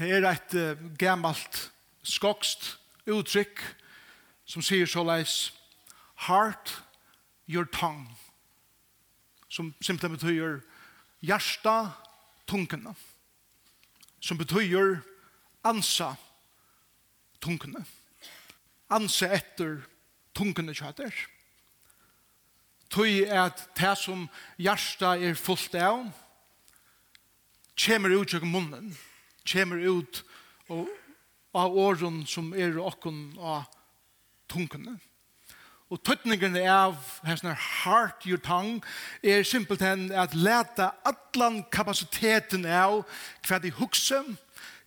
Det er et uh, gammalt skokst uttrykk som sier så leis Heart your tongue som simpelthen betyr hjärsta tungene som betyr ansa tungene ansa etter tungene kjøter tøy at det som hjärsta er fullt av kommer ut i munnen kommer ut og, av åren som er åkken av tungene. Og tøtningen av hessene heart your tongue er simpelthen at leta allan kapasiteten av hva de hukse,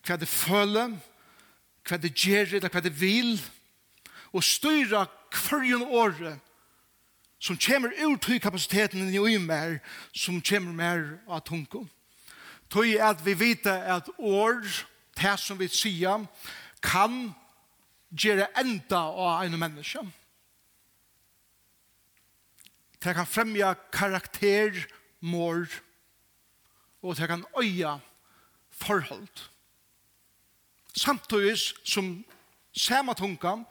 hva de føle, hva de gjør, hva de vil, og styra kvarjon året som kommer ut i kapasiteten i mer, som kommer mer av tungene. Tøy at vi vita at år, det som vi sier, kan gjøre enda av en menneske. Det kan fremja karakter, mor, og det kan øya forhold. Samtidig som samatunkan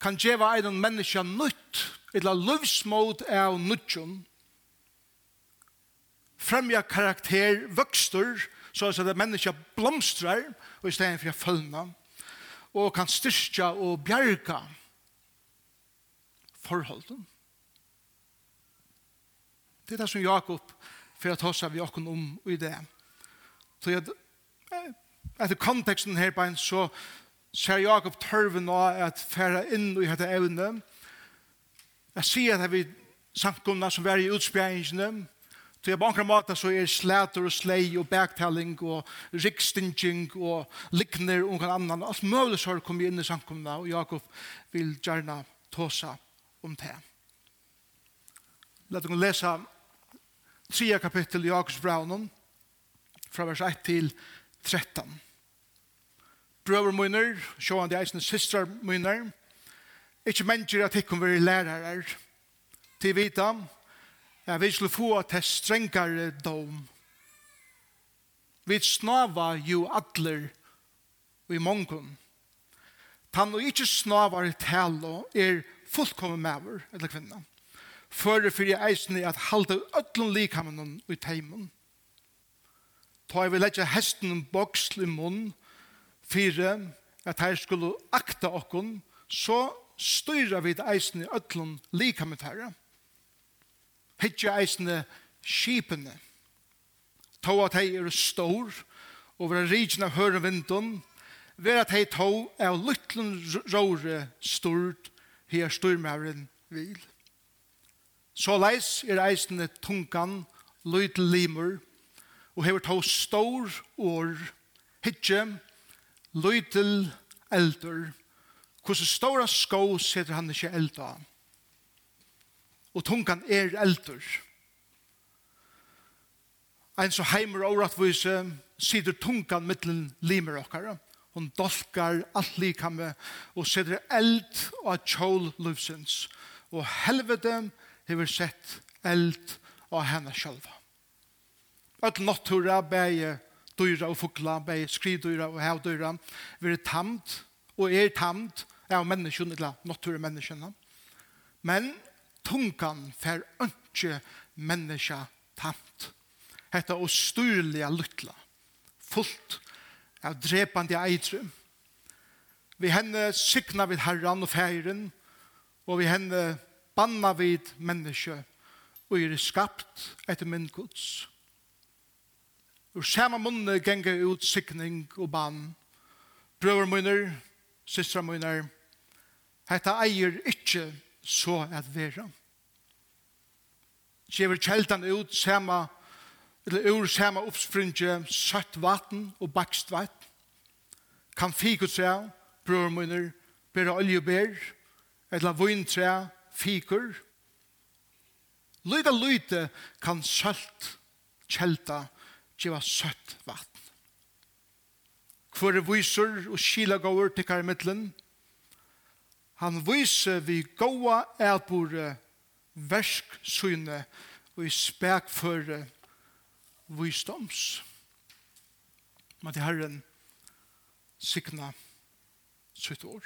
kan gjøre en menneske nytt, eller livsmål av nødtjønn, fremja karakter vøkstur, så at mennesker blomstrar, og i stedet for følgna, og kan styrka og bjerga forholden. Det er det som Jakob for at seg vi okken om i det. Så jeg, etter konteksten her på en, så ser Jakob tørven av at færa inn i dette evne. Jeg sier at vi samkomna som var i utspjæringene, Så på andre måter så er slæter og slei og baktelling og rikstinging og likner og noen annan. Alt mulig så har kommet inn i samkomna og Jakob vil gjerne tåsa om det. Lad oss lese 3 kapittel i Jakobs braunen fra vers 1 til 13. Brøver munner, sjående eisne systrar munner, ikkje mennesker at ikkom veri lærere, til vitam, at vi skulle få til strengare dom. Vi snava jo atler i mongon. Tan og ikkje snavar talo er fullkommen maver, eller kvinna. Føre fyrir eisen i at halda ötlun likamen i teimen. Ta i vil leggja hesten en boksl i munn, fire, at her skulle akta okkon, så styra vi eisen i ötlun likamennon hittja eisne skipene. Tå at hei er stor, og vera rigen av høren vindun, vera at hei tå er lytlen råre stort, her styrmæren vil. Så leis er eisne tungan, lyd limer, og hever tå stor år, hittje, lyd eldur, hvordan stora skå setter han ikke elda av og tungan er eldur. Ein så heimer åratvise sider tungan mittlen limer okkara. Hon dolkar alt likame og sider eld og tjål lufsins. Og helvete hever sett eld og henne sjálfa. Öll nottura bæge dyra og fukla, bæge skridyra og hevdyra, vi er tamt og er tamt av menneskene, eller nottura menneskene. Men tungan fer ønske menneska tamt. Hetta og styrliga luttla, fullt av drepande eitre. Vi henne sykna vid herran og feiren, og vi henne banna vid menneske, og er skapt etter min gods. Ur sama munne genge ut sikning og ban. Brøver munner, systra munner, hetta eier ikkje så at vera gjever kjeldan ut sama, eller ur sama oppspringe, søtt vatten og bakst vatten. Kan fikutræ, bror munner, bera oljeber, eller vintræ, fikur. Lyda lyte kan sølt kjelta geva søtt vatten. Hvor viser og skila gåver til karmittlen, han viser vi gåa elbore versksyne og i spekføre visdoms. Men til Herren sikna sitt år.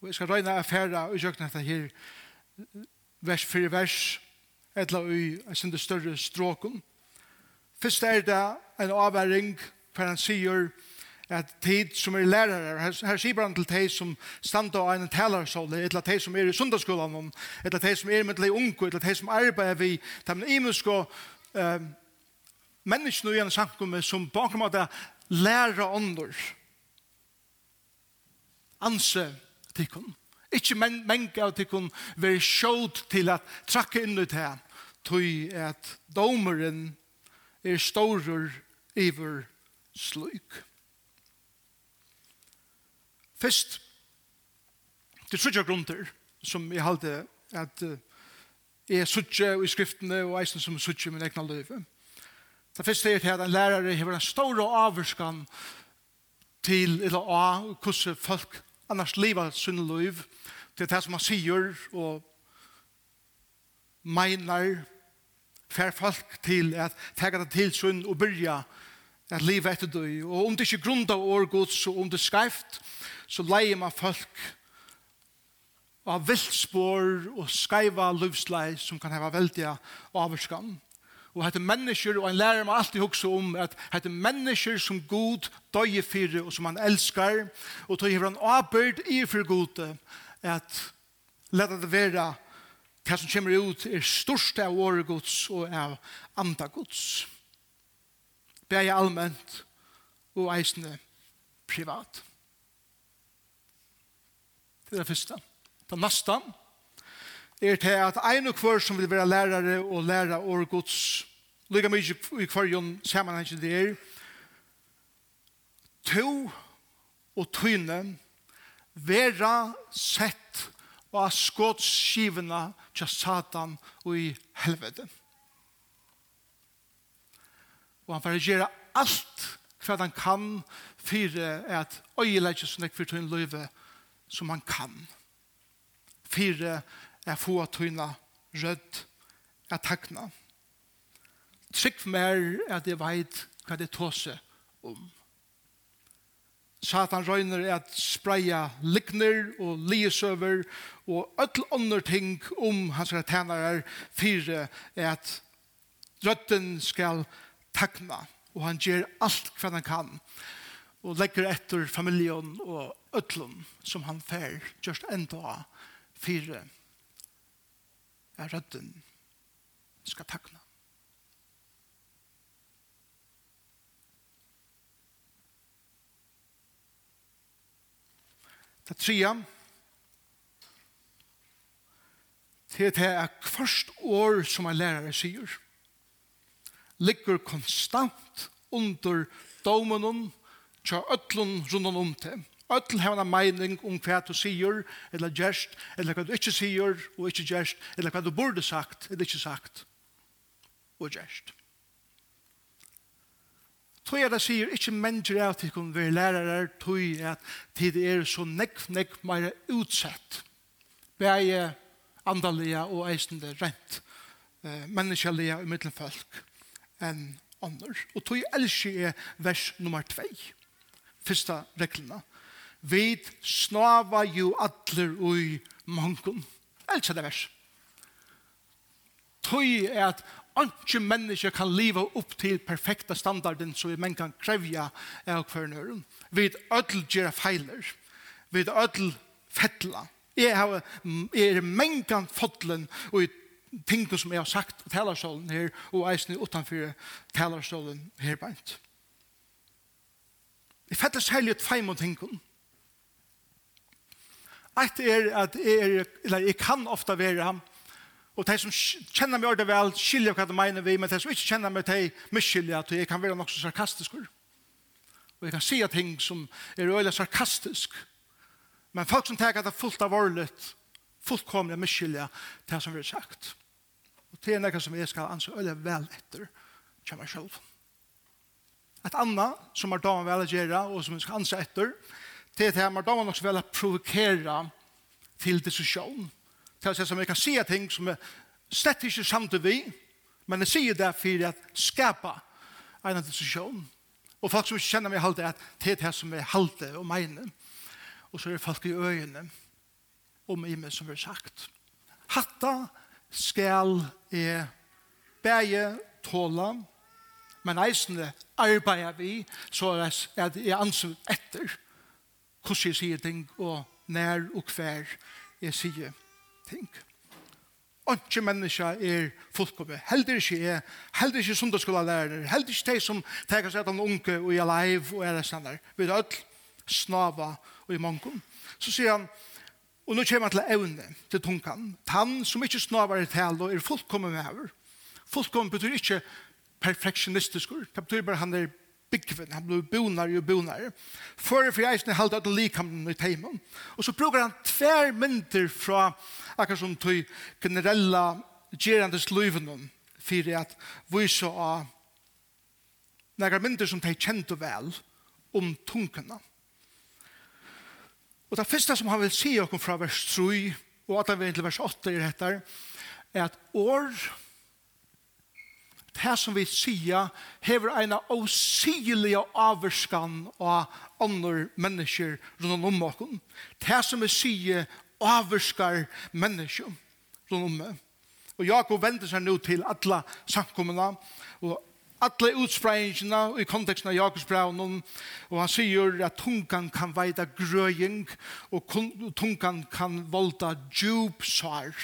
Og jeg skal røyne affæra og jøkna dette her vers for vers etla ui en sinne større stråkon. Først er det en avværing for han sier at tid som er lærere, her, her sier han til de som standa av en talersåle, eller de som er i sundagsskolen, eller de som er med de unge, eller de som arbeider vi, de imenske eh, menneskene i en samkomme som bakom at lærer ånder. Anse tikkun. Ikke men, menke av tikkun være sjåd til at trakke inn ut her, tog at domeren er stårer iver sløyk. Først, det er jeg grunner som jeg halte at jeg sutje i skriftene og eisen som sutje min egna løyve. Det første er at en lærere har en stor avvurskan til eller av hvordan folk annars liva sunn liv til det som man sier og meinar fer folk til at tega det til sunn og byrja at liv etter døy. Og om det ikke grunda år gods, og om det skreift, så leier man folk av viltspår og skreiva livslei som kan heva veldig avskan. Og hette mennesker, og en lærer meg alltid hukse om, at hette mennesker som god døye fyrir, og som han elskar, og tog hever han avbyrd i for gode, at leta det vera, hva som kommer ut er største av åregods og av andagods. Musik bæja allmänt og eisende privat. Det er det første. Det neste er til at en og hver som vil være lærere og læra over gods, lykka mykje i hverjon sammanhengen det er to og tyne vera sett og skåtsskivene til Satan og i helvete. Og han får gjøre alt hva han kan for at øyelegge som jeg for tøyne løyve som han kan. For at få tøyne rødt at takna. Trygg mer at jeg vet hva det tåse om. Satan røyner at spreia likner og liesøver og öll andre ting om hans tjenere fire at røtten skal takna takna, og han gjør alt hva han kan, og legger etter familjen og ødlen som han fer, just enda fire er rødden skal takna. Det tria, til det er hvert år som en lærere sier, ligger konstant under domen tja ötlun rundan om til. Øtlen har en mening om hva du sier, eller gjerst, eller hva du ikke sier og ikke gjerst, eller hva du burde sagt, eller ikke sagt og gjerst. Tøy er det sier ikke mennesker er at de kun være lærere, tøy er at tid er så nekk, nekk mer utsett. Bæje andalige og eisende rent. Menneskelige og middelfolk enn ånder. Og tog elsker er vers nummer 2. Første reglene. Vi snava jo atler ui mongon. Elsker det vers. Tog er at ikke mennesker kan leve opp til perfekta standarden som vi menn kan krevja av kvernøren. Vi ødel gjøre feiler. Vi ødel fettla. Jeg, har, jeg er mengan fotlen og i tingene som jeg har sagt på talerstolen her, og eisen utenfor talerstolen her beint. Jeg fatter særlig et feim og tingene. Et er at jeg, er, eller jeg kan ofte være ham, og de som kjenner meg ordet vel, skiljer hva det mener vi, men de som ikke kjenner meg, de misskiljer at jeg kan være nok så sarkastisk. Og jeg kan si ting som er øyelig sarkastisk, men folk som tenker at det er fullt av årligt, fullkomlig misskiljer det som vi har sagt. Og det er noe som jeg skal anse øye vel etter til meg selv. Et annet som er damen vel å gjøre, og som jeg skal anse etter, det er det er damen også vel å provokere til diskusjon. Til å si som jeg kan si ting som er slett ikke samt vi, men jeg sier det for å skapa en diskusjon. Og folk som ikke kjenner meg halte, at det er det som er halte og mener. Og så er det folk i øynene om i meg som er sagt. Hatta skal jeg bæge tåla, men eisende arbeider vi, så er det jeg etter hvordan jeg sier ting, og nær og hver jeg sier ting. Ikke menneska er fullkomme. Heldig ikke er, heldig ikke sundagsskolelærer, heldig ikke de som tenker seg at han unge og er live og er det sånn der. Vi er alt snava og i mongon. Så sier han, Og nå kommer til evne, til tungan. Han som ikke snarere til og er fullkommen med over. Fullkommen betyr ikke perfektionistisk, det betyr bare han er byggven, han blir bonare og bonare. Før for jeg snill halde at likamnen i teimen. Og så bruker han tver mynter fra akkurat som tog generella gerandes løyvenom for at vi så av nekar mynter som de kjente vel om tungene. Og det første som han vil si oss fra vers 3 og at han vil til vers 8 er dette er at år det som vi sier hever en avsigelig avverskan av andre mennesker rundt om oss. Det som vi sier avvarskar mennesker rundt om oss. Og Jakob vender seg nå til alle samkommene og alle utspreiingina i konteksten av Jakobsbraunen, og han sier at tungan kan veida grøying, og tungan kan volda djupsar.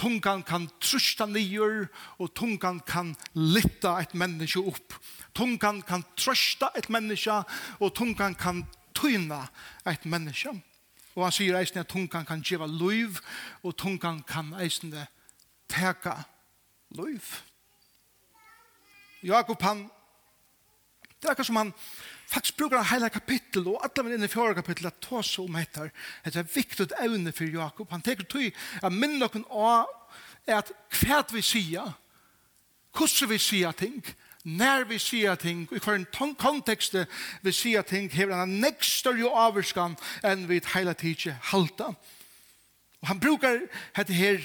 Tungan kan trusta nyer, og tungan kan litta et menneske opp. Tungan kan trusta et menneske, og tungan kan tyna et menneske. Og han sier eisne at tungan kan geva luiv, og tungan kan eisne teka luiv. Luiv. Jakob han, det er akkur som han faktisk bruker en heila kapittel og alle minn inn i fjore kapittel at ta så om etter Det er viktig evne for Jakob. Han tenker tog at minn noen av er at hva vi sier, hvordan vi sier ting, när vi sier ting, i hver en kontekst vi sier ting, hever han nekk større avvarskan enn vi heila tidsje halta. Og han brukar hette her,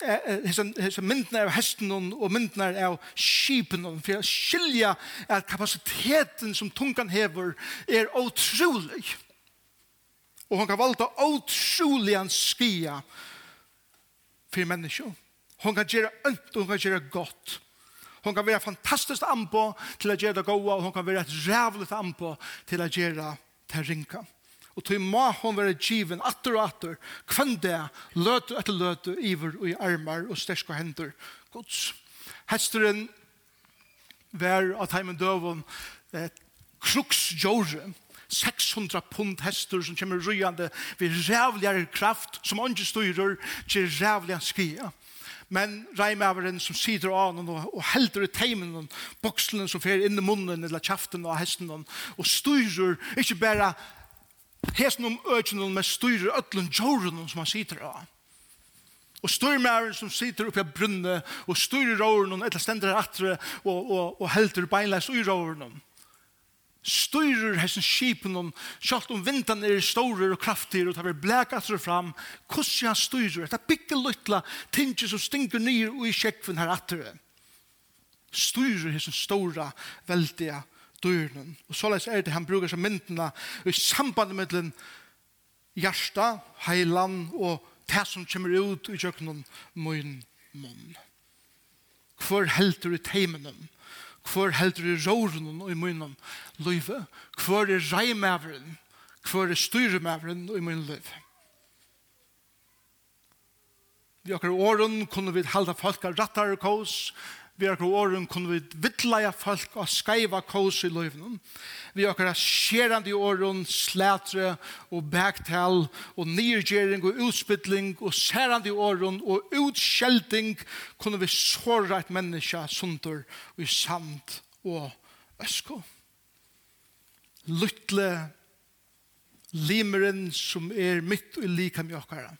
hese myndene av hesten og myndene av skipen for å skilja at kapasiteten som tungan hever er utrolig og hon kan valta utrolig han skia for menneskje hon kan gjøre ønt og hon kan gjøre godt hon kan være fantastisk anpå til å gjøre det goa og hon kan være et rævligt anpå til å gjøre det ringa. Og til må hon være given atter og atter, kvann det, løte etter løte, iver og i armar og sterske hender. Gods. Hesteren var av teimen døven eh, kruksjåre, 600 pund hester som kommer rujande ved rævligere kraft som andre styrer til rævligere skia men reimaveren som sider av noen og helder i teimen og bokslen som fer inn i munnen eller kjaften av hesten og styrer ikke bare Hesen om økene med styrer ødlen jorden som han sitter av. Og styrmæren som sitter oppe av brunnet, og styrer råren, etter stender atre, og, og, og helter beinleis i råren. Styrer hesen skipen, selv om vinteren er store og kraftige, og tar vi blek atre fram, hvordan han styrer, etter bygge luttla, tinge som stinker nyr og i kjekven her atre. Styrer hesen store, veldige dyrnen. Og så er det han bruker seg myndene i samband med den hjärsta, heilan og det som kommer ut i kjøkkenen min munn. Hvor helter i teimenen? Hvor helter i råren og i munnen livet? Hvor er reimaveren? Hvor er styremaveren og i munnen livet? Vi akkur åren kunne vi halda folk av rattar og kås, vi akkur åren kunne vi vittleie folk og skaiva kås i løyvnen. Vi akkur skjerande åren slætre og bæktal og nyrgjering og utspittling og særande åren og utskjelding kunne vi såre et menneske sundur og i sand og øsko. Lytle limeren som er mitt og lika mjøkara.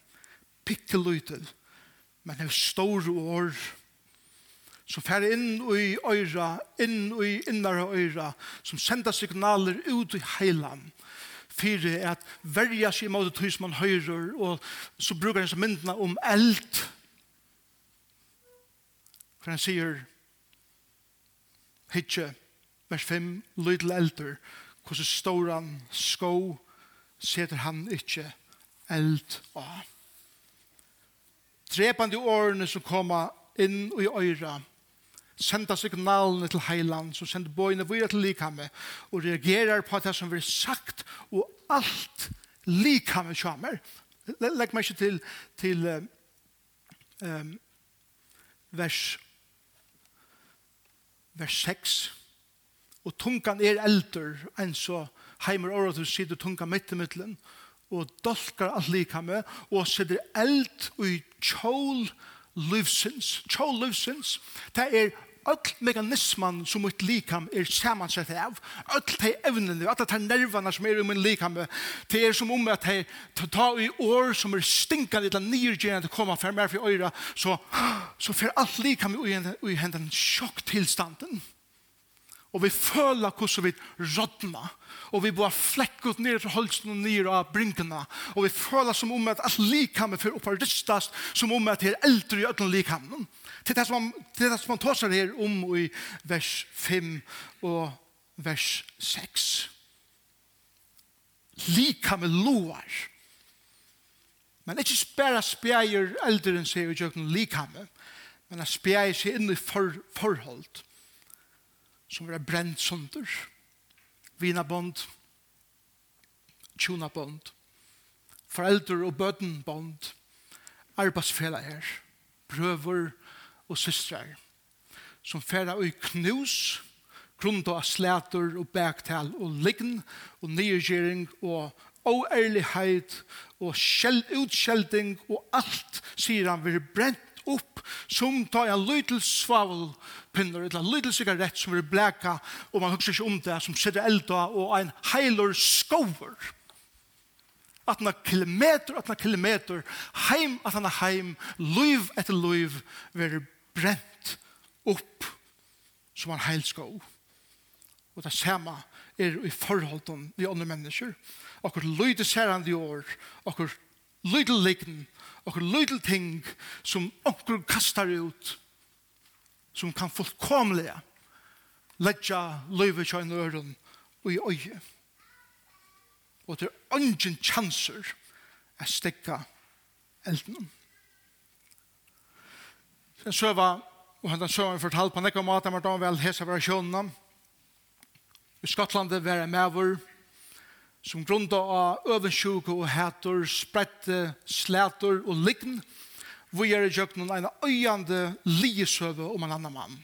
Pikkelutel, men er store år og som fer inn i øyra, inn i innare øyra, som sender signaler ut i heilan, fyrir at verja seg mot det som man høyrer, og så brukar han som myndene om eld. For han sier, hitje, vers 5, lydel elder, hvordan står han, skå, setter han ikke eld av. Drepande årene som kommer inn i øyra, senda signalene til heiland, som sender bøyene vire til likhamme, og reagerer på det som blir sagt, og alt likhamme kommer. Legg meg ikke til, til um, vers, vers 6. Og tungan er eldur, enn så heimer året du sier tungan midt i middelen, og dolkar alt likame og sitter eld og i kjål livsins, kjål livsins, det er öll mekanisman som mitt likam er samansett av, öll de evnene, öll de nervene som er i min likam, det er som om at de tar i år som er stinkande eller nyrgjende koma fra mer for øyra, så, så fer alt likam i hendene sjokktilstanden. Og vi føler hvordan vi rådner og vi bare flekker ut ned til holsen og ned av brinkene, og vi føler som om at alt likhammet for oppe rystast, som om at det er eldre i ødelen likhammen. Det er det som, det som man tar seg her om i vers 5 og vers 6. Likhammet loar. Men ikke bare spjeier eldre enn seg i ødelen likhammet, men spjeier seg inn i for, forhold som er brent sunder. Ja vinabond, tjonabond, foreldre og bøtenbond, arbeidsfeller, prøver og systrar, som færa ui knus, grunda av slæter og bæktal og liggen og nyrgjering og oærlighet og utskjelding og alt, sier han, vil brent opp som ta en lytel svavel pinner, et eller lydel sigarett som vil bleka, og man husker ikke om det, som sitter elda, og en heilor skover. At han kilometer, at han kilometer, heim, at han heim, liv etter liv, vil brent opp som en heilsko. Og det samme er i forholden vi andre mennesker. Akkur lyder særand i år, akkur lyder liggen, akkur lyder ting som akkur kastar ut, som kan fullkomlega ledja løyve kjøy øren og i øye. Og det er ungen chanser å stekka elden. Sen søva, og hentan søva fortalt på nekka mat, han var vel hesa variasjonene. I Skottlandet var en mævur som grunda av øvensjuk og hætor, spredte, slætor og likn, vi er i jøkken en øyende liesøve om en annen mann.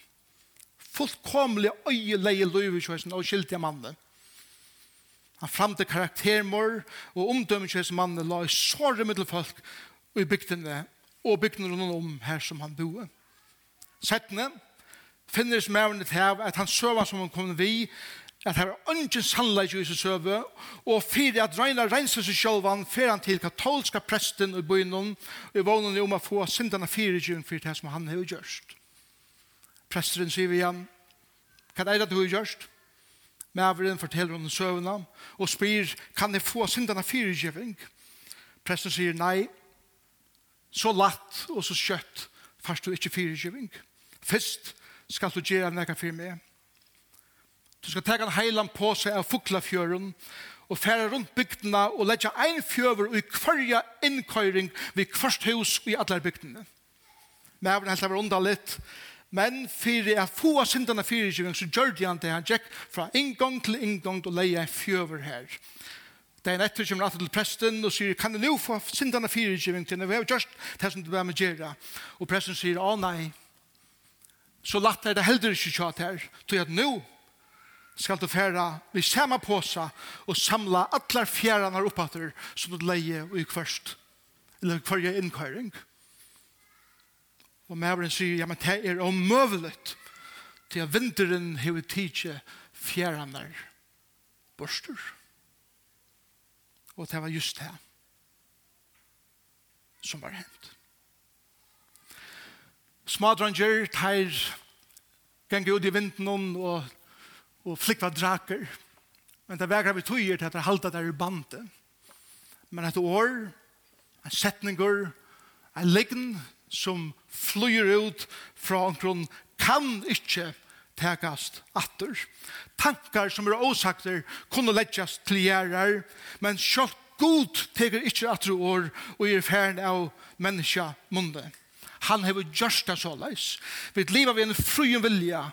Fullkomlig øyeleie løyve kjøysen og skiltige mannen. Han framte karaktermor og omdømmekjøysen mannen la i såre middelfolk i bygdene og bygdene rundt om her som han boe. Settene finnes med henne til at han søver som han kom vi at her er ungen sannleik i Jesus søve, og fyrir at regna renser seg sjølvan, fyrir han til katolska presten i byen, og i vånen om å få syndana fyrir gjen fyrir det som han har gjørst. Presteren sier vi igjen, hva er det du har gjørst? Mæveren forteller om søvna, og spyr, kan jeg få syndana fyrir gjen? Presten sier, nei, så latt og så kjøtt, fast du ikke fyrir gjen. Først skal du gjøre nekka fyrir meg, Du skal ta en heiland på seg av fuklafjøren og fære rundt bygdena og legge ein fjøver og i kvarja innkøyring ved kvart hus i alle bygdene. Men jeg vil helt være undan litt. Men fyrir jeg få av syndene fyrir kjøring, så gjør de han det. Han gikk fra inngang til inngang og leie en fjøver her. Det er en etter som alltid til presten og sier, kan du nå få syndene fire kjøring til? Vi har gjort det som du bør med gjøre. Og presten sier, å nei. Så latt er det heller ikke kjatt her. Så jeg at nå skal du færa vi samme påsa og samla allar fjæranar oppater som du leie og i kvørst eller kvarje innkøring og mævren sier ja men det er omøvelet til at vinteren hever tidsje fjæranar borster og det var just det som var hent. Smadranger teir ganger ut i vinden og og flikva draker. Men det vägrar vi tøyer til at det halta der i bandet. Men et år, en setninger, en leggen som flyr ut fra omkron kan ikke tekast atter. Tankar som er åsakter kunne leggjast til gjerrar, men sjått god teker ikkje atter år og er færen av menneska munde. Han hever gjørsta såleis. Vi lever vi en fruen vilja,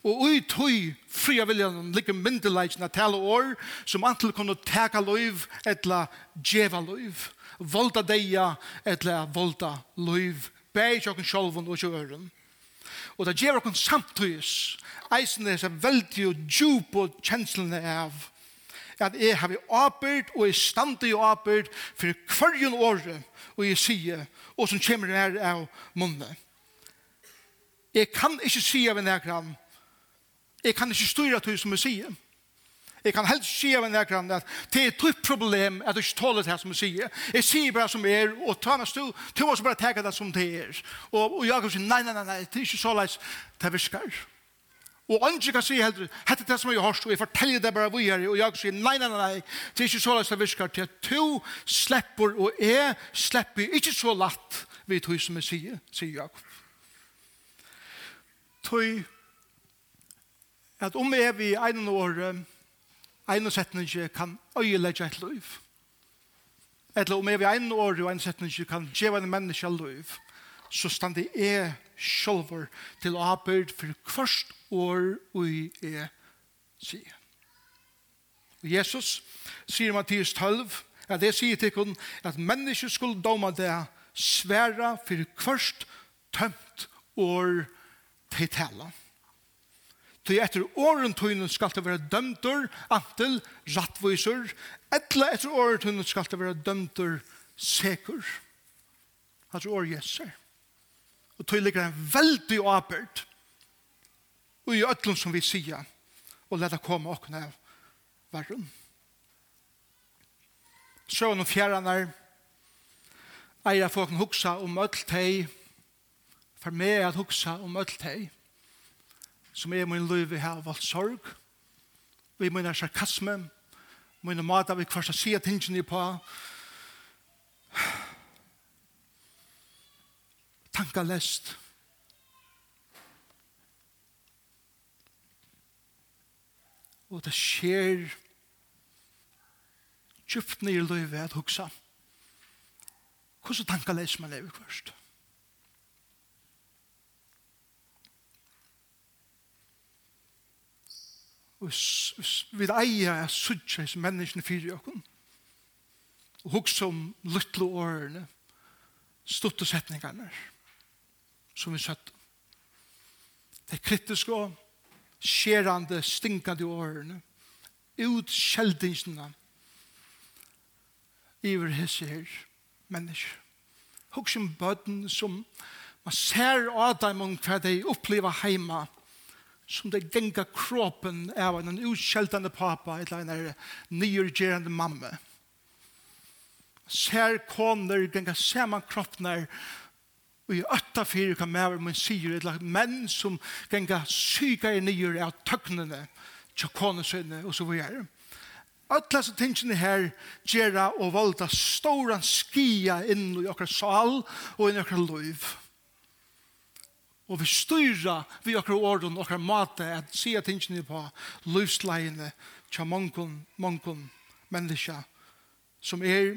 Og ui tui fria viljan ligger myndelagen av år som antil kunne teka loiv etla djeva loiv. Volta deia etla volta loiv. Beg jokken sjolvun og sjøren. Og det gjør oss samtidig eisen er som veldig og djup og kjenslene av at jeg har åpert og jeg stand i åpert for hverjen året og jeg sier og som kommer her av munnen. Jeg kan ikke si av en ekran Jeg kan ikke styre til som jeg sier. Jeg kan helst si av en nærkran at det er et problem at du ikke tåler det som jeg sier. Jeg sier bare som er, og ta meg stå, til å bare tenke det som det er. Og, og jeg kan si, nei, nei, nei, nei, det er ikke så leis, det visker. Og andre kan si heller, hette det som jeg har stå, jeg forteller det bare vi her, og jeg kan si, nei, nei, nei, nei, det er ikke så leis, det visker, til at du slipper, og jeg slipper ikke så latt, vi tog som jeg sier, sier Jakob. Tøy at om jeg vi en år en setning kan øyelegge et liv. Eller om jeg vi en år og en setning kan gjøre en menneske liv så stand det er sjølver til arbeid for hvert år vi er sier. Jesus sier Mattias 12 at det sier til henne at mennesker skulle doma det svære for hvert tømt år til talen Ty etter åren tøynen skal det være dømter, antil rattviser, etter etter åren tøynen skal det være dømter sekur. Hans år jesser. Og tøy ligger en veldig åpert og i øtlen som vi sier og leta komme åkne av verden. Så noen fjerne fjeraner eier folk huksa om øtl teg for meg at huksa om øtl teg som er min liv har valgt sorg, vi min sarkasme, min mat av hver som sier tingene på, tankalest, og det skjer djupt nye liv, livet at huksa. Hvordan tankalest man lever først? Og vi eier er suttje som menneskene fyrir okken. Og hugsa om lytle årene, stutte setningene, som vi søtt. Det er kritiske og skjerande, stinkande årene, ut skjeldingsene, iver hese her, mennesker. Hugsa om bøten som man ser av dem om hva de opplever heima, som det genga kroppen av en utkjeltande pappa eller en nyrgerande mamma. Ser koner genga saman kroppner og i åtta fyrir kan med min sier eller menn som genga syka i nyer av tøknene tjokonesønne og så videre. Alla så tingene her gjerra og valda stora skia inn i okra sal og inn i okra liv. Og vi styrer vi akkur orden og okra mate, at sier tingene på livsleiene til mongon, mongon menneska som er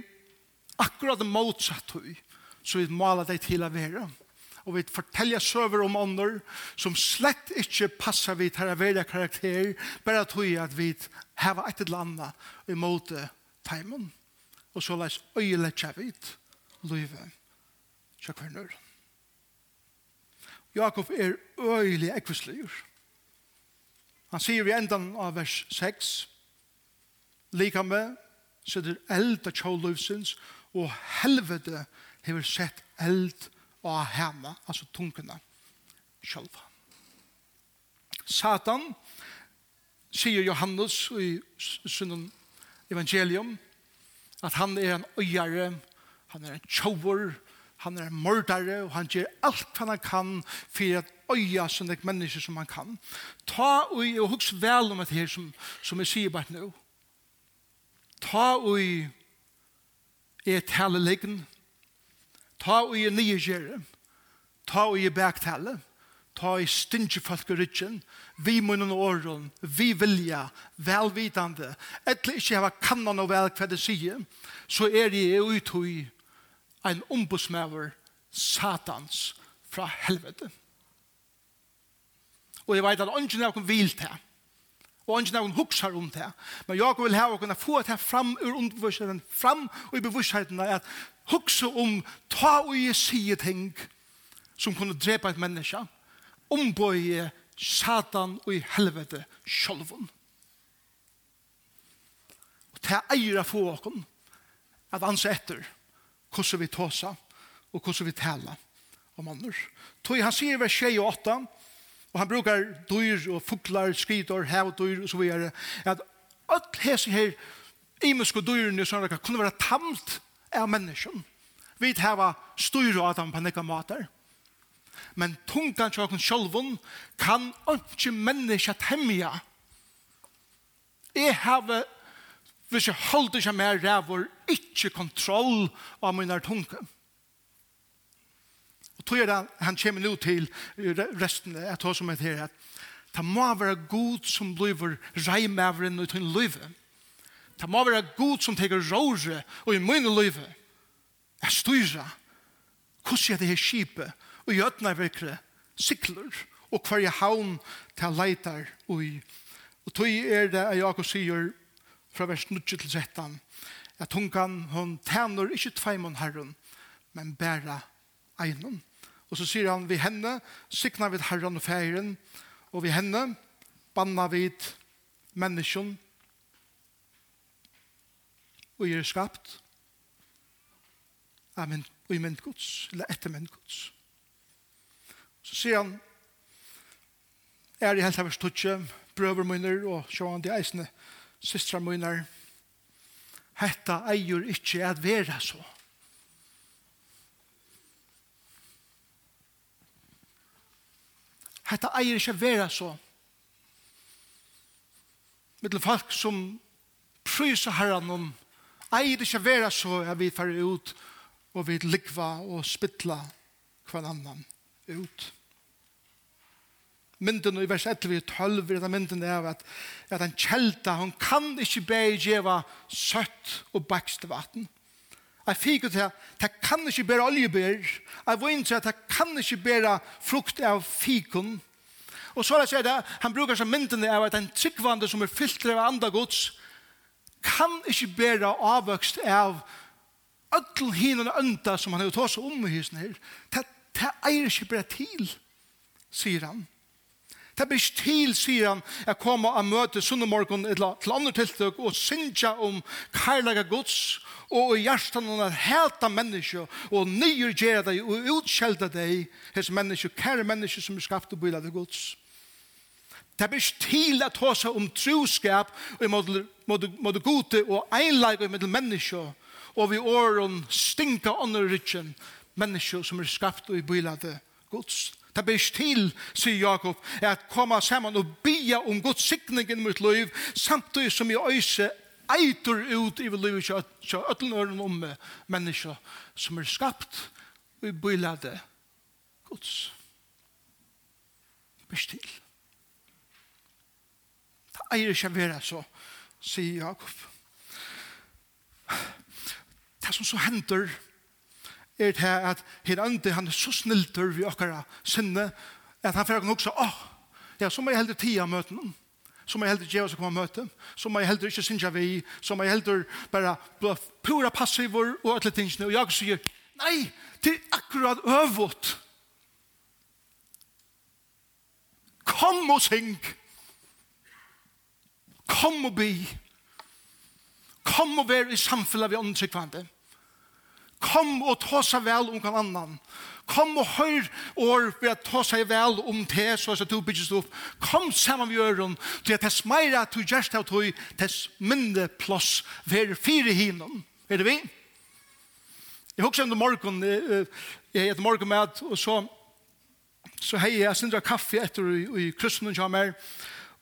akkurat motsatt høy så vi maler deg til å være. Og vi forteller søver om ånder som slett ikke passer vi til å være karakter, bare at vi at vi har et eller annet imot teimen. Og så leis øyeletja vi livet. kjøkvernøren. Jakob er øyelig ekvisligur. Han sier i endan av vers 6, Lika med, sitter eld av tjåløvsins, og helvete hever sett eld av henne, altså tunkene, sjølva. Satan, sier Johannes i sunnen evangelium, at han er en øyere, han er en tjåver, Han er mordare, og han gjør alt han kan for at øya sånne mennesker som han kan. Ta ui, og husk vel om dette her som, som jeg sier bare nå. Ta ui er taleleggen. Ta ui er nye Ta ui er baktale. Ta ui stinge folk i ryggen. Vi munnen og åren. Vi vilja. Velvitande. Etter ikke hava kannan og vel hva det sier, så er det ui tui en ombudsmæver satans fra helvete. Og jeg vet at ånden er noen vil til, og ånden er noen hukser om til, men jeg vil ha å kunne få det fram ur underbevisstheten, fram og i bevisstheten at hukse om ta og jeg sier ting som kunne drepa et menneske, ombøye satan og i helvete sjolvun. Og det eier jeg få åkken at han etter, hvordan vi tåsa og hvordan vi tala om andre. Toi, han sier vers 6 og 8, og han brukar dyr og fuglar, skridor, hevdyr og så videre, at alt hese her imenske dyrene som kan kunne være tamt av mennesken. Vi hava styr og adam på nekka mater. Men tungan tjokken sjolvun kan ikke menneska temja. Jeg har hvis jeg holder ikke mer rævor, ikke kontroll av min tunge. Og tog jeg da, han kommer nå til resten, jeg tar som et her, at det må være god som lever reimæveren ut i livet. Det må være god som teker råre og i mine livet. Jeg styrer hvordan er det her skipet og gjøtene virkere sikler og hver jeg havn til jeg leiter og. Og tog er det jeg Jakob sier fra vers 9 til 13, at tungan hon hun tæner ikke tveimon herren, men bæra egnon. Og så sier han, vi henne sikna vid herren og feiren, og vi henne banna vid menneskjon, og gjør skapt av mynd, og i myndgods, eller etter mynd gods. Så sier han, er i helst av vers brøver munner og sjåan de eisene, systra munar, hetta eier ikkje at vera så. Hetta eier ikkje at vera så. Mittel folk som prysa herran om eier ikkje at vera så at vi færre ut og vi likva og spittla hver annan ut mynden i vers 11 og 12 er den mynden av at, at en kjelta, hun kan ikke be i djeva søtt og bakst vatten. Jeg fikk til at det kan ikke bære oljebær. Jeg var innsett at det kan ikke bære frukt av fikon. Og så er det, det, han bruker seg mynden av at en tryggvande som er fyllt av andre gods, kan ikke bære avvøkst av öll hinan önda som han har tås om i husen her. Det, det eier ikke bare til, sier han. Det blir ikke til, sier han, jeg kommer og møter sunnumorgen til andre tiltøk og synger om karlaga gods og i hjertet noen er helt av mennesker og nyer gjør deg og utkjelder deg hos mennesker, kære mennesker som er skapt og bøyler av gods. Det blir ikke til at ta seg om troskap og måtte gode og einleik og mellom mennesker og vi åren stinka under rydgen mennesker som er skapt og bøyler av gods. Det blir til, sier Jakob, er at komme sammen og bia om Guds i mitt liv, samtidig som jeg øyse eitur ut i livet til øtlen om mennesker som er skapt og i bylade Guds. Det blir til. Det eier ikke være så, sier Jakob. Det som så hender, er er det at her andre han er så snilter vi okkara sinne, at han fyrir også, åh, ja, så må jeg heldur tida møte noen så må jeg heldur djeva seg koma møte, så må jeg heldur ikke sinja vi, så må jeg heldur bare pura passivor og alle tingene, og jeg sier, nei, til akkurat øvått. Kom og syng. Kom og bi. Kom og vær i samfunnet vi åndtrykkvande. Kom Kom og ta seg vel om hver annan. Kom og hør år for å ta seg vel om det, så at du bygges opp. Kom sammen med øren, til at det meira at du gjerst av tog, tess mindre plass ved fire hinom. Er det vi? Jeg husker om det morgen, jeg heter morgen med, og så, så hei jeg sindra kaffe etter i, i kryssen og kommer,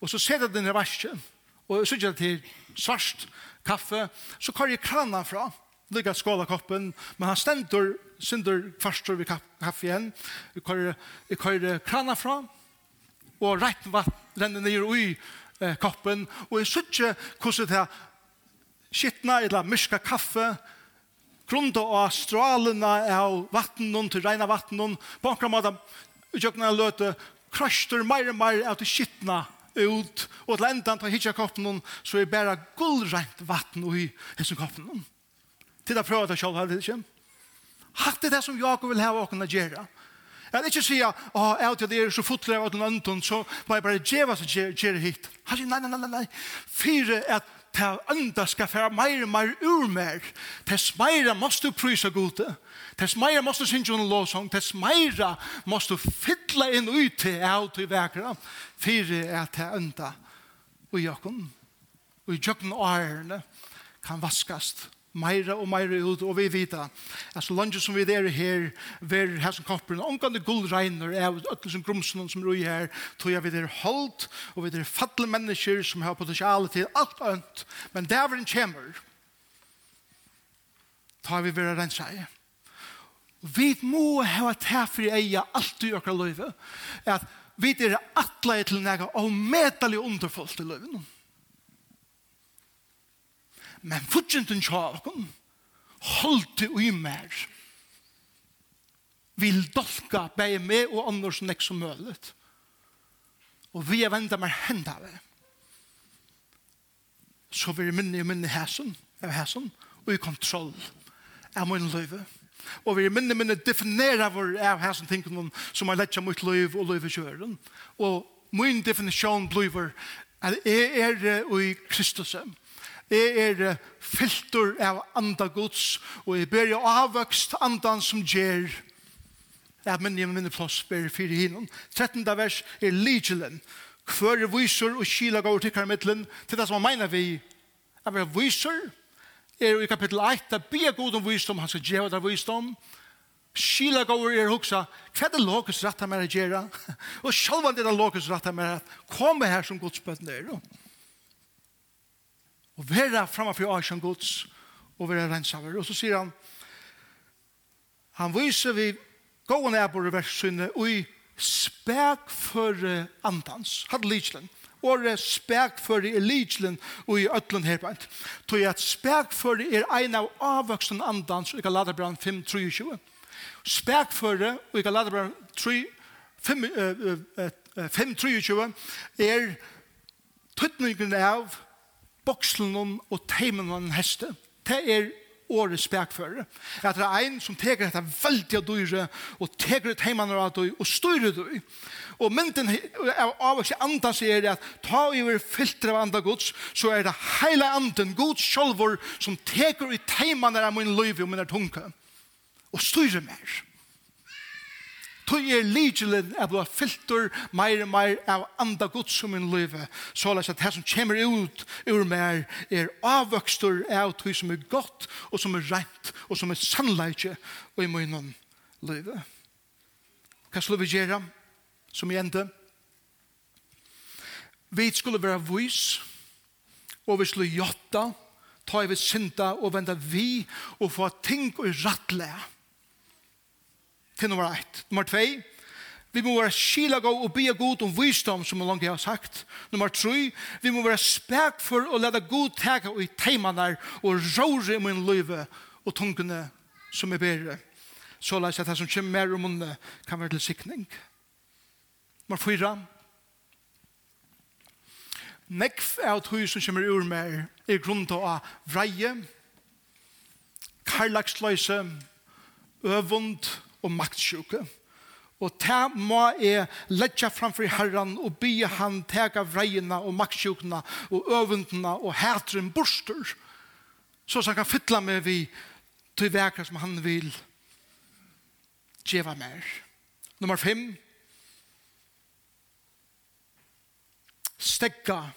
og så ser jeg den i verset, og så sier jeg til svart kaffe, så kar jeg kranen fra, lika skåla koppen, men han stendur synder kvarstor vid kaffe igjen, vi kører krana fra, og rett vatt renner ned i eh, koppen, og jeg sutje hvordan det er skittna eller myska kaffe, grunda av strålene av vattnen til reina vattnen, på enkla måte, utjøkna løte, krasjter meir og meir av det skittna ut, og til endan til hitja koppen, så er bare gullrent vatten i hessen koppen til å prøve det selv hele ikke. Hatt det det som Jakob vil ha å kunne gjøre. Jeg vil ikke si at jeg er til dere så fotler av den ønden, så må jeg bare gjøre seg gjøre hit. Han sier, nei, nei, nei, nei. Fyre at ta anda skal færa meir og meir ur mer. Tess meira måste du prysa gode. Tess meira måste du synge en låsong. Tess meira måste du fylla inn ut til av til vekra. Fyre at ta anda og jakken og i jøkken og ærene kan vaskast meira og meira ut, og vi vita at så langt som vi er her, ver her som kapper, omgående gullregner av alle som grumsen som roi her, tog jeg vi er holdt, og vi er fattelig mennesker som har potensial til alt ønt, men der vi kommer, tar vi vera rensa i. Vi må hava tæfri eia alt i okra løyve, at vi er atle til nega og medelig underfullt i løyve noen men fortjenten tjåkon holdt i mer. Vil dolka bei med og annars nek som mølet. Og vi er venda mer henda vi så vi er minne i minne hæsen, av hæsen, og i kontroll av min løyve. Og vi er minne minne definera vår av hæsen tingene som er letja mot løyve og løyve kjøren. Og min definisjon blir at jeg er i Kristusem Jeg er filter av anda gods, og jeg ber jeg avvøkst andan som gjør. Jeg minner jeg minner plass ber fire hinnom. 13. vers er ligelen. Kvøre viser og kila går til karmittelen til det som han mener vi. Jeg vil viser er i kapittel 1, det blir god om visdom, han skal gjøre det visdom. Kila går er hoksa, hva er det lokus rett av meg å gjøre? Og selv om det er lokus rett han mer at komme her som godsbøtten er. Og og være fremme for Asjan Guds og være rensaver. Og så sier han, han viser vi gående er på reverssynet og i spek for andans, hadde lidslen. Året spek for er lidslen og i øtlen her på en. Tog at spek for er en av avvoksen andans i Galaterbrand 5.23. Spek for og i Galaterbrand 5.23 5, er tøtningen av bokslen og teimen av en heste, det er året spekføre. At det er en som teker dette veldig av dyre, og teker det heimene av dyre, og styrer dyre. Og mynden av avvokse andan sier at ta over filtre av andre gods, så er det hele anden, gods sjolvor, som teker i heimene av min liv og min tunga, og styrer mer. Tog er lidjelen er blå filter meir og meir av anda gods som min løyve. Så la at det som kommer ut ur meir er avvøkstur av tog som er godt og som er rent og som er sannleitje og i munnen løyve. Hva skulle vi gjøre som i enda? Vi skulle være vois og vi skulle gjøtta ta i vi synda og venda vi og få ting og rattlega til nummer 1. Nummer 2. Vi må være skila gå og be god om visdom, som langt jeg har sagt. Nummer 3. Vi må være spek for å lade god tega i teimene og råre i min løyve og tungene som er bedre. Så la seg at det som kommer mer om munne kan være til sikning. Nummer 4. Nekv er at hui som kommer ur mer er grunn til å vreie, karlagsløse, øvund, og maktsjuke. Og ta må jeg letja framfor herran og bya han tega vreina og maktsjukna og øvendna og hætren borster. Så han kan fytla med vi til vekra som han vil djeva mer. Nummer fem. Stegga,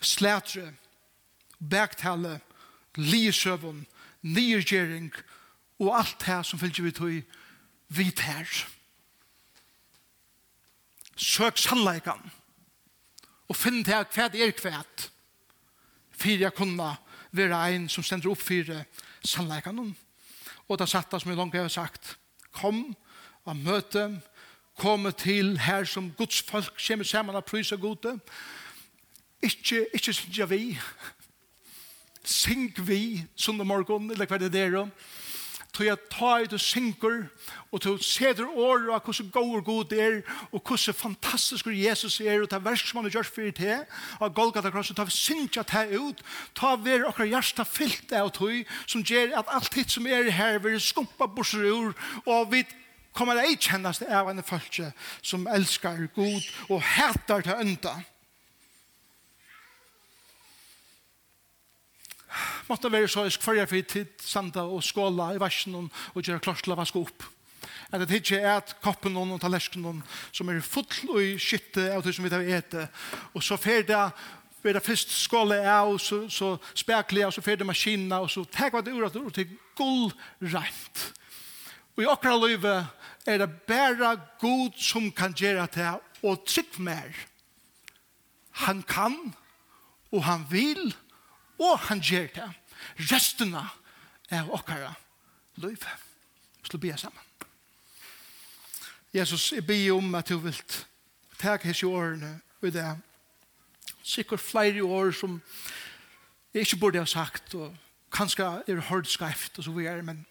slætre, bæktale, liesøvun, niergjering og alt det som fylgjer vi tog vidt her. Søk sannleikan og finn det hva det er kvæd fyrir jeg kunne være ein som stender opp fyrir sannleikan og det satt som jeg langt har sagt kom og møte komme til her som Guds folk kommer sammen og pryser gode. Ikke, ikke synes jeg vi syng vi sundag morgen eller hva det er om tog jeg ta i du synker, og tog seder året av hvordan god og god er, og hvordan fantastisk Jesus er, og ta versk som han har gjort for det, av Golgata Kross, og ta synkja ta ut, ta ver okkar hjärsta fyllt av tog, som gjør at alt hitt som er her, vil skumpa borser ur, og vi kommer ei kjennast av en følelse som elskar god, og hætar til enda. måtte være så isk jeg fikk tid sanda og skåla i versen og gjøre klart til å vaske opp. At det ikke er at koppen og tallersken som er full og skytte av det som vi tar ete. Og så fer det vera fyrst skåle av, så, så spekler av, så fer det maskina, og så tek hva det ur at det til gull rent. Og i okra løyve er det bare god som kan gjøre det, og trygg mer. Han kan, og han vil, og Og han gjør det. Restene av okkara liv. Vi skal be sammen. Jesus, jeg ber om at du vil teke hans i årene og det er sikkert flere år som jeg ikke burde ha sagt og kanskje er hørt skreft og så videre, men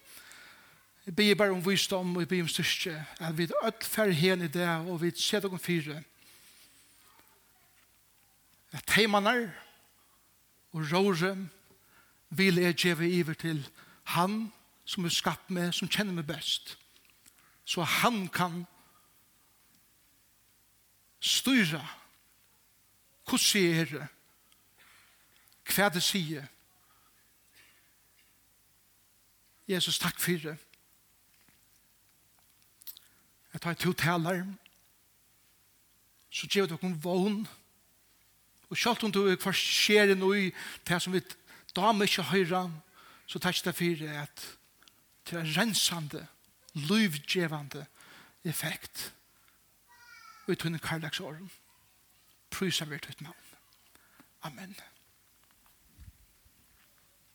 jeg ber bare om visdom og jeg ber om styrke at vi er alt færre hen i det og vi ser dere fire at heimannar og råre vil jeg gjøre iver til han som er skapt meg, som kjenner meg best. Så han kan styre hvordan jeg er, hva det sier. Jesus, takk for det. Jeg tar to taler, så gjør dere vogn, Og selv om du er hver skjer noe i det som vi damer ikke høyre, så tar det for at det er rensende, livgjevende effekt ut under kærleksåren. Prysa vi ut navn. Amen.